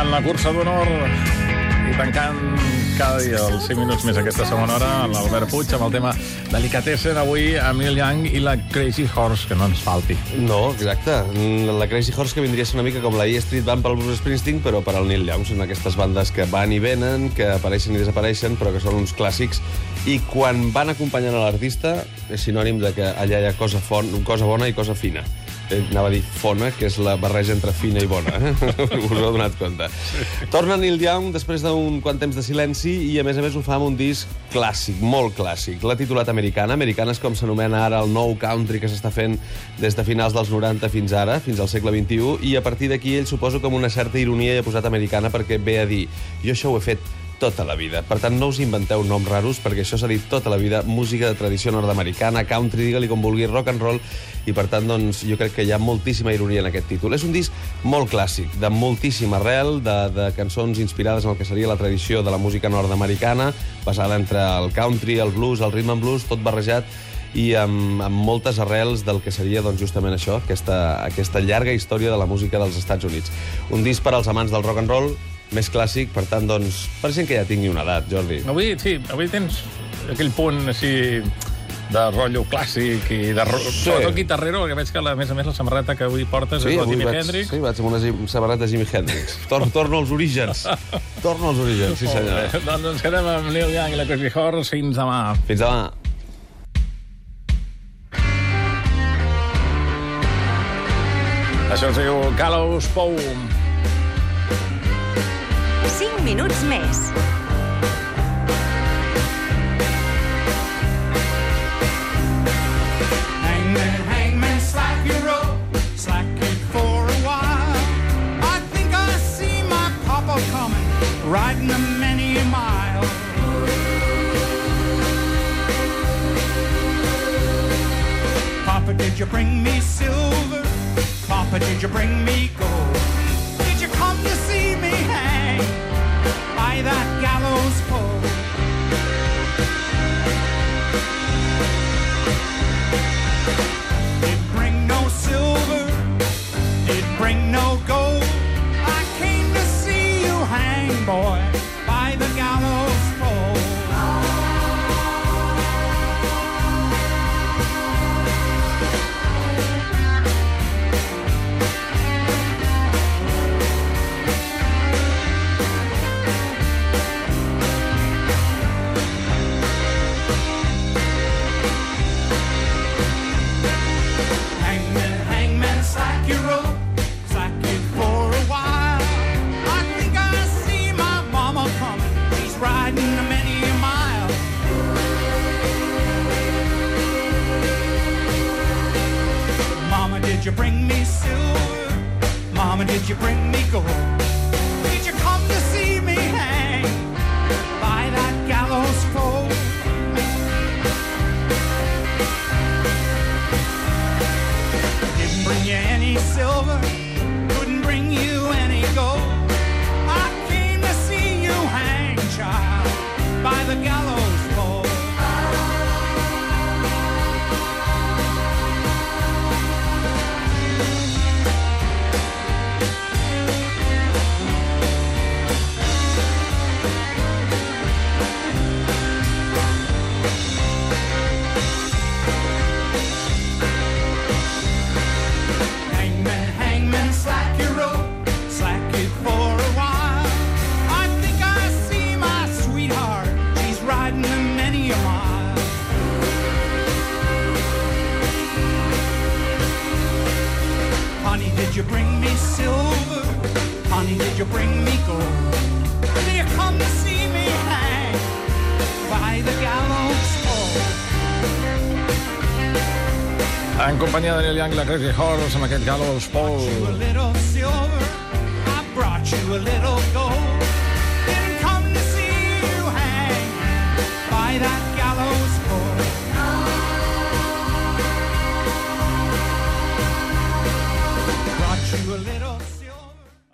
tancant la cursa d'honor i tancant cada dia els 5 minuts més aquesta segona hora, l'Albert Puig amb el tema Delicatessen avui amb Neil Young i la Crazy Horse, que no ens falti. No, exacte. La Crazy Horse que vindria a ser una mica com la E Street Band pel Bruce Springsteen, però per al Neil Young. Són aquestes bandes que van i venen, que apareixen i desapareixen, però que són uns clàssics. I quan van acompanyant a l'artista, és sinònim de que allà hi ha cosa, fon, cosa bona i cosa fina. Eh, anava a dir fona, que és la barreja entre fina i bona. Eh? Us heu donat compte. Torna Neil Young després d'un quant temps de silenci i, a més a més, ho fa amb un disc clàssic, molt clàssic. L'ha titulat Americana. Americana és com s'anomena ara el nou country que s'està fent des de finals dels 90 fins ara, fins al segle XXI, i a partir d'aquí ell suposo que amb una certa ironia hi ha posat Americana perquè ve a dir jo això ho he fet tota la vida. Per tant, no us inventeu noms raros, perquè això s'ha dit tota la vida, música de tradició nord-americana, country, digue-li com vulgui, rock and roll, i per tant, doncs, jo crec que hi ha moltíssima ironia en aquest títol. És un disc molt clàssic, de moltíssima arrel, de, de cançons inspirades en el que seria la tradició de la música nord-americana, basada entre el country, el blues, el rhythm and blues, tot barrejat, i amb, amb moltes arrels del que seria doncs, justament això, aquesta, aquesta llarga història de la música dels Estats Units. Un disc per als amants del rock and roll, més clàssic, per tant, doncs, per gent que ja tingui una edat, Jordi. Avui, sí, avui tens aquell punt així de rotllo clàssic i de ro... sí. sobretot guitarrero, perquè veig que, a més a més, la samarreta que avui portes sí, és la Jimi vaig, Hendrix. Sí, vaig amb una samarreta Jimi Hendrix. Tor torno als orígens. Torno als orígens, sí senyor. Bé. Doncs ens quedem amb Neil Young i la Crazy Horse. Fins demà. Fins demà. Això es diu Gallows Poem. 5 minuts més. Hangman, hangman, slack your rope, slack it for a while. I think I see my papa coming, riding a many a mile. Papa, did you bring me silver? Papa, did you bring me gold? That gallows pole? Did you bring me silver? Mama, did you bring me gold? Did you come to see me hang by that gallows pole? Didn't bring you any silver, couldn't bring you any gold. I came to see you hang, child, by the gallows En compañía de Neil Young, la Crazy Horse, Maquette Gallows, Paul. you a little